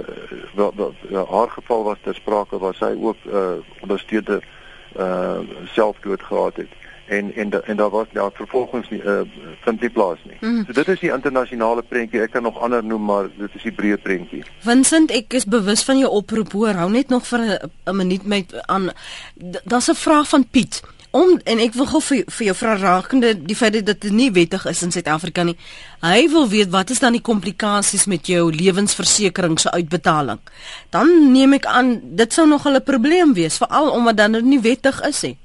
wel, wel, wel haar geval was ter sprake waar sy ook uh ondersteunde uh selfdood gehad het en en en daar was ja vervolgens nie uh vind nie plaas nie. Mm. So dit is die internasionale prentjie. Ek kan nog ander noem maar dit is die breë prentjie.
Vincent, ek is bewus van jou oproep. Hoor, hou net nog vir 'n minuut met aan daar's 'n vraag van Piet. Om en ek wil gou vir, vir jou vra rakende die feit dat dit nie wettig is in Suid-Afrika nie. Hy wil weet wat is dan die komplikasies met jou lewensversekering se uitbetaling. Dan neem ek aan dit sou nog 'n probleem wees veral omdat dan dit nie wettig is nie.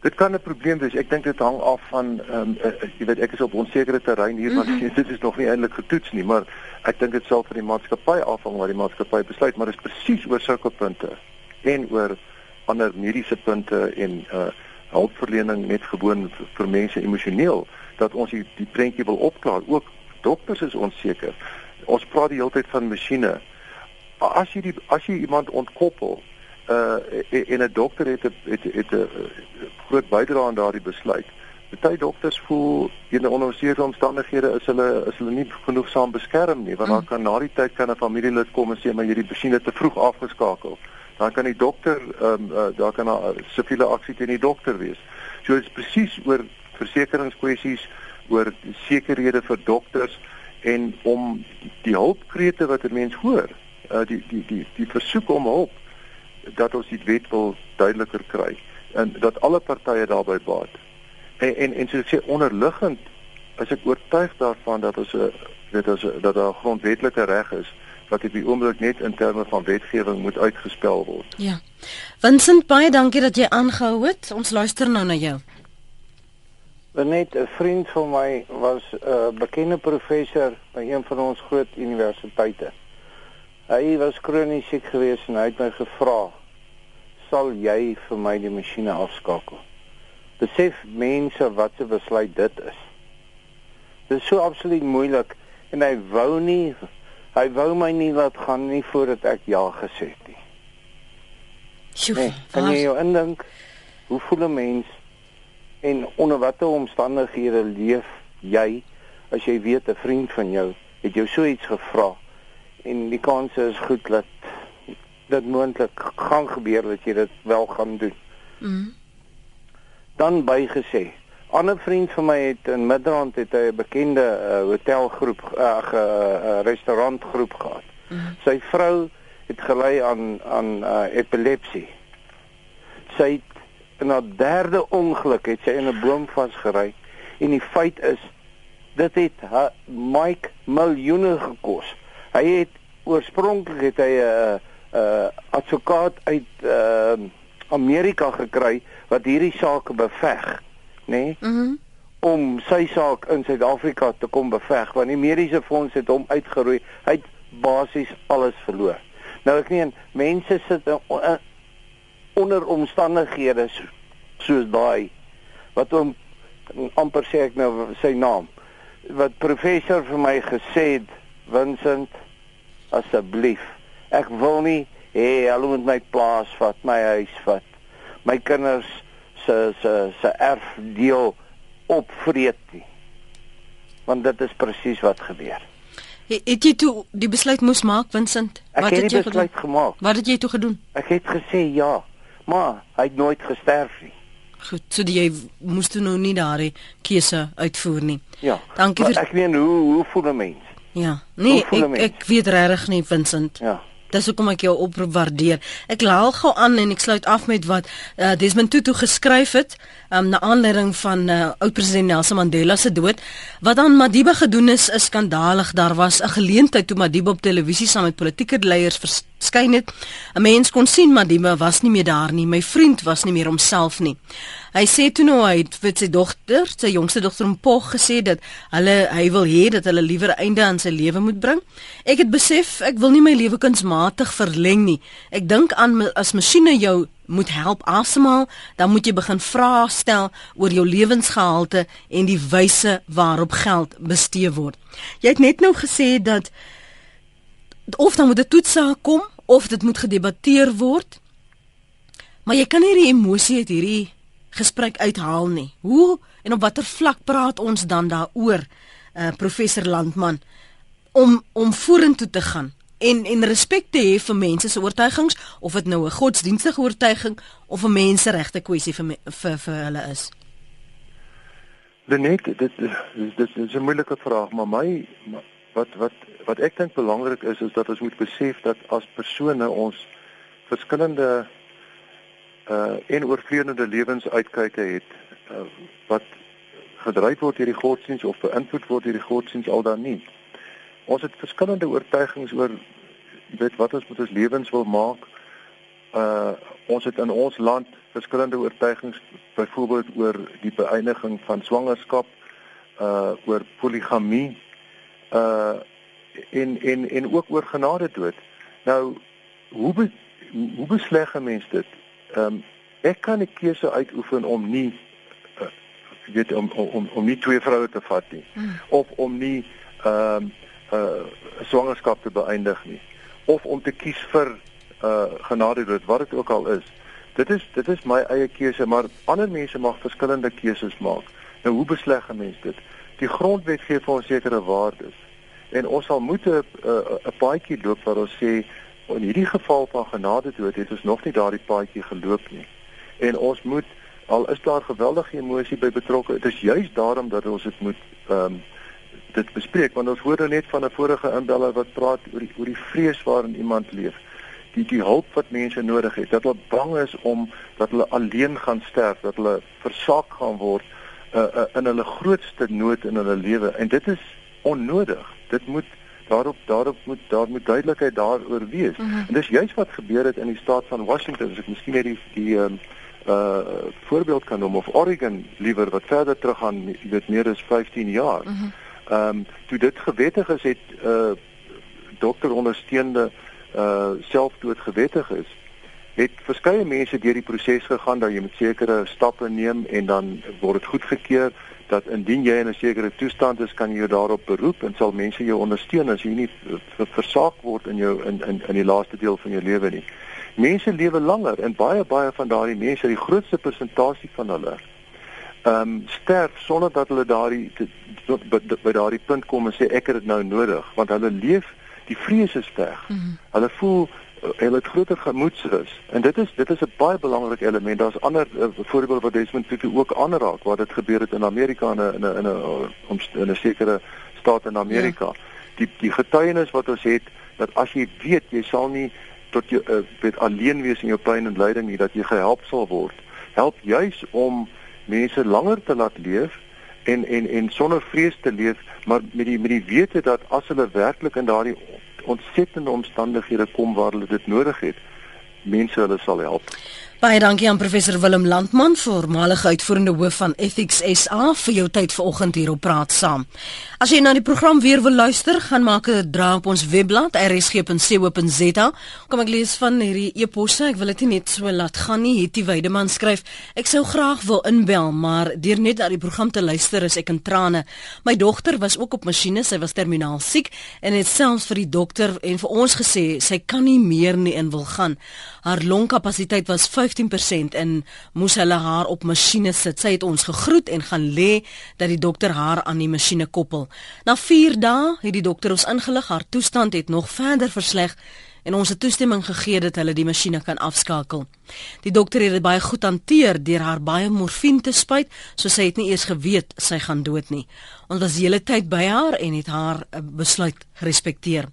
Dit kan 'n probleem wees. Ek dink dit hang af van ehm um, uh, jy weet ek is op onsekere terrein hier want mm -hmm. dit is nog nie eintlik getoets nie, maar ek dink dit sal van die maatskappy afhang wat die maatskappy besluit, maar dit is presies oor sulke punte en oor ander mediese punte en uh hulpverlening net gewoon vir mense emosioneel dat ons die, die prentjie wil opklaar. Ook dokters is onseker. Ons praat die hele tyd van masjiene. As jy die as jy iemand ontkoppel uh en 'n dokter het 'n het het 'n groot bydrae aan daardie besluit. Party dokters voel in onnodige omstandighede is hulle is hulle nie genoegsaam beskerm nie, want dan mm. kan na die tyd kan 'n familielid kom en sê maar hierdie masjiene te vroeg afgeskakel. Dan kan die dokter ehm um, uh, daar kan 'n siviele aksie teen die dokter wees. So dit is presies oor versekeringskwessies, oor sekerhede vir dokters en om die hulpkrete wat 'n mens hoor, uh, die die die die versoek om hulp dat ons die wet wil duideliker kry en dat alle partye daarbey baat. En en en soos ek sê onderliggend is ek oortuig daarvan dat ons 'n weet ons dat daar 'n grondwetlike reg is wat op die oomblik net in terme van wetgewing moet uitgespel word.
Ja. Vincent, baie dankie dat jy aangehou het. Ons luister nou na jou.
Net 'n vriend van my was 'n uh, bekende professor by een van ons groot universiteite. Hy was kronies siek geweest en hy het my gevra: "Sal jy vir my die masjiene afskakel?" Besef mense wat se besluit dit is. Dit is so absoluut moeilik en hy wou nie hy wou my nie laat gaan nie voordat ek ja gesê het nie.
Sjoe, nee,
kan jy jou indink hoe voel 'n mens en onder watter omstandighede leef jy as jy weet 'n vriend van jou het jou so iets gevra? En die kans is goed dat dit moontlik gaan gebeur dat jy dit wel gaan doen.
Mm.
Dan bygesê, Ander vriend van my het in Midrand het hy 'n bekende uh, hotelgroep ag uh, uh, restaurantgroep gehad. Mm. Sy vrou het gelei aan aan uh, epilepsie. Sy het in haar derde ongeluk het sy in 'n boom vasgery en die feit is dit het haar Mike miljoene gekos. Hy het oorspronklik het hy 'n uh, 'n uh, advokaat uit uh, Amerika gekry wat hierdie saak beveg, nê? Nee? Mhm. Mm om sy saak in Suid-Afrika te kom beveg want die mediese fonds het hom uitgeroei. Hy het basies alles verloor. Nou ek meen mense sit in, in, onder omstandighede so, soos daai wat hom amper sê ek nou sy naam wat professor vir my gesê het Vincent asseblief ek wil nie hê hulle moet my plaas vat my huis vat my kinders se se se erfdeel opvreet nie want dit is presies wat gebeur
Het jy toe die besluit moes maak, Vincent?
Wat het, het jy besluit gemaak?
Wat het jy toe gedoen?
Ek het gesê ja, maar hy het nooit gesterf nie.
Goed, so jy moes toe nou nie daardie keuse uitvoer nie.
Ja. Dankie vir Ek weet hoe hoe voel 'n mens?
Ja. Nee, ek ek weet regtig nie, Vincent.
Ja.
Dis hoekom ek jou oproep waardeer. Ek laal gou aan en ek sluit af met wat uh, Desmond Tutu geskryf het, um, na aanleiding van uh, oud-president Nelson Mandela se dood. Wat aan Madiba gedoen is, is skandalig. Daar was 'n geleentheid toe Madiba op televisie saam met politieke leiers verskyn het. 'n Mens kon sien Madiba was nie meer daar nie. My vriend was nie meer homself nie. Hy sê toe nou hy het vir sy dogter, sy jongste dogter Mpog gesê dat hulle hy wil hê dat hulle liewer einde aan sy lewe moet bring. Ek het besef ek wil nie my lewe kunsmatig verleng nie. Ek dink aan as masjiene jou moet help asemhaal, dan moet jy begin vra stel oor jou lewensgehalte en die wyse waarop geld bestee word. Jy het net nou gesê dat of dan moet 'n toetsaak kom of dit moet gedebatteer word. Maar jy kan nie die emosie uit hierdie gesprek uithaal nie. Hoe en op watter vlak praat ons dan daaroor, uh, professor Landman, om om vorentoe te gaan en en respek te hê vir mense se oortuigings of dit nou 'n godsdienstige oortuiging of 'n menseregte kwessie vir, vir vir hulle is.
Lenet, dit dit dit is 'n moeilike vraag, maar my wat wat wat ek dink belangrik is is dat ons moet besef dat as persone ons verskillende uh en oorvleurende lewensuitkyke het uh, wat gedryf word deur die godsdiens of beïnvloed word deur die godsdiens al dan nie. Ons het verskillende oortuigings oor weet wat ons met ons lewens wil maak. Uh ons het in ons land verskillende oortuigings byvoorbeeld oor die beëindiging van swangerskap, uh oor poligamie, uh en en en ook oor genade dood. Nou hoe be, hoe besleg 'n mens dit? ehm um, ek kan 'n keuse uitoefen om nie uh, weet om om om nie twee vroue te vat nie hmm. of om nie ehm um, uh, swangerskap te beëindig nie of om te kies vir uh genade dood wat dit ook al is. Dit is dit is my eie keuse, maar ander mense mag verskillende keuses maak. Nou hoe besleg 'n mens dit? Die grondwet gee vir ons sekere waardes. En ons sal moet 'n 'n paadjie loop waar ons sê in hierdie geval van genade dood het ons nog nie daardie paadjie geloop nie. En ons moet al is daar geweldige emosie by betrokke, dit is juis daarom dat ons dit moet ehm um, dit bespreek want ons hoor nou net van 'n vorige inbeller wat praat oor die oor die vrees waarin iemand leef. Die die hulp wat mense nodig het, dat hulle bang is om dat hulle alleen gaan sterf, dat hulle versaak gaan word uh, uh, in hulle grootste nood in hulle lewe en dit is onnodig. Dit moet daarop daarop moet daar moet duidelikheid daaroor wees. Mm -hmm. En dis juist wat gebeur het in die staat van Washington, as ek miskien net die die ehm uh voorbeeld kan noem of Oregon liewer wat verder terug gaan, jy weet meer as 15 jaar. Mhm. Ehm um, toe dit gewettig is het uh dokter ondersteunde uh selfdood gewettig is het verskeie mense deur die proses gegaan dat jy met sekere stappe neem en dan word dit goedgekeur dat indien jy in 'n sekere toestand is, kan jy daarop beroep en sal mense jou ondersteun as jy nie versaak word in jou in in in die laaste deel van jou lewe nie. Mense lewe langer en baie baie van daardie mense, die grootste persentasie van hulle, ehm um, sterf sonder dat hulle daardie by daardie punt kom en sê ek het dit nou nodig, want hulle leef die vrees is weg. Mm -hmm. Hulle voel hulle het groter gemoedsrus en dit is dit is 'n baie belangrike element. Daar's ander uh, voorbeelde wat Desmond Tutu ook aanraak waar dit gebeur het in Amerika in 'n in 'n in 'n sekere staat in Amerika. Ja. Die die getuienis wat ons het dat as jy weet jy sal nie tot jy uh, weet alleen wees in jou pyn en lyding nie dat jy gehelp sal word. Help juis om mense langer te laat leef en en en sonder vrees te leef, maar met die met die wete dat as hulle werklik in daardie ontsettende omstandighede kom waar hulle dit nodig het, mense hulle sal help.
Baie dankie aan professor Willem Landman, voormalige uitvoerende hoof van Ethics SA vir jou tyd vanoggend hier op praat saam. As jy na die program weer wil luister, gaan maak 'n draai op ons webblad rsg.co.za. Kom ek lees van hierdie e-posse. Ek wil dit nie net so laat gaan nie. Hierdie Weideman skryf: Ek sou graag wil inbel, maar deur net na die program te luister is ek in trane. My dogter was ook op masjiene, sy was terminaal siek en het selfs vir die dokter en vir ons gesê sy kan nie meer nie en wil gaan. Haar longkapasiteit was 15% en moes hulle haar op masjiene sit. Sy het ons gegroet en gaan lê dat die dokter haar aan die masjiene koppel. Na 4 dae het die dokter ons ingelig haar toestand het nog verder versleg en ons het toestemming gegee dat hulle die masjiene kan afskakel. Die dokter het dit baie goed hanteer deur haar baie morfine te spuit, so sy het nie eers geweet sy gaan dood nie. Ons was die hele tyd by haar en het haar eh, besluit gerespekteer.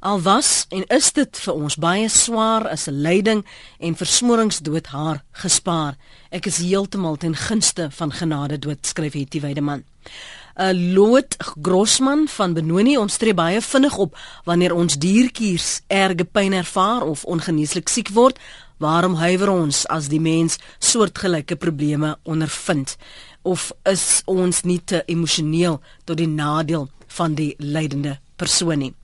Al was en is dit vir ons baie swaar as 'n lyding en versmoringsdood haar gespaar. Ek is heeltemal ten gunste van genade dood, skryf Hetty Weideman. 'n uh, Lot Grossman van Benoni ons tree baie vinnig op wanneer ons diertjies erge pyn ervaar of ongeneeslik siek word. Waarom huiwer ons as die mens soortgelyke probleme ondervind? Of is ons nie te emosioneel tot die nadeel van die lydende persoon nie?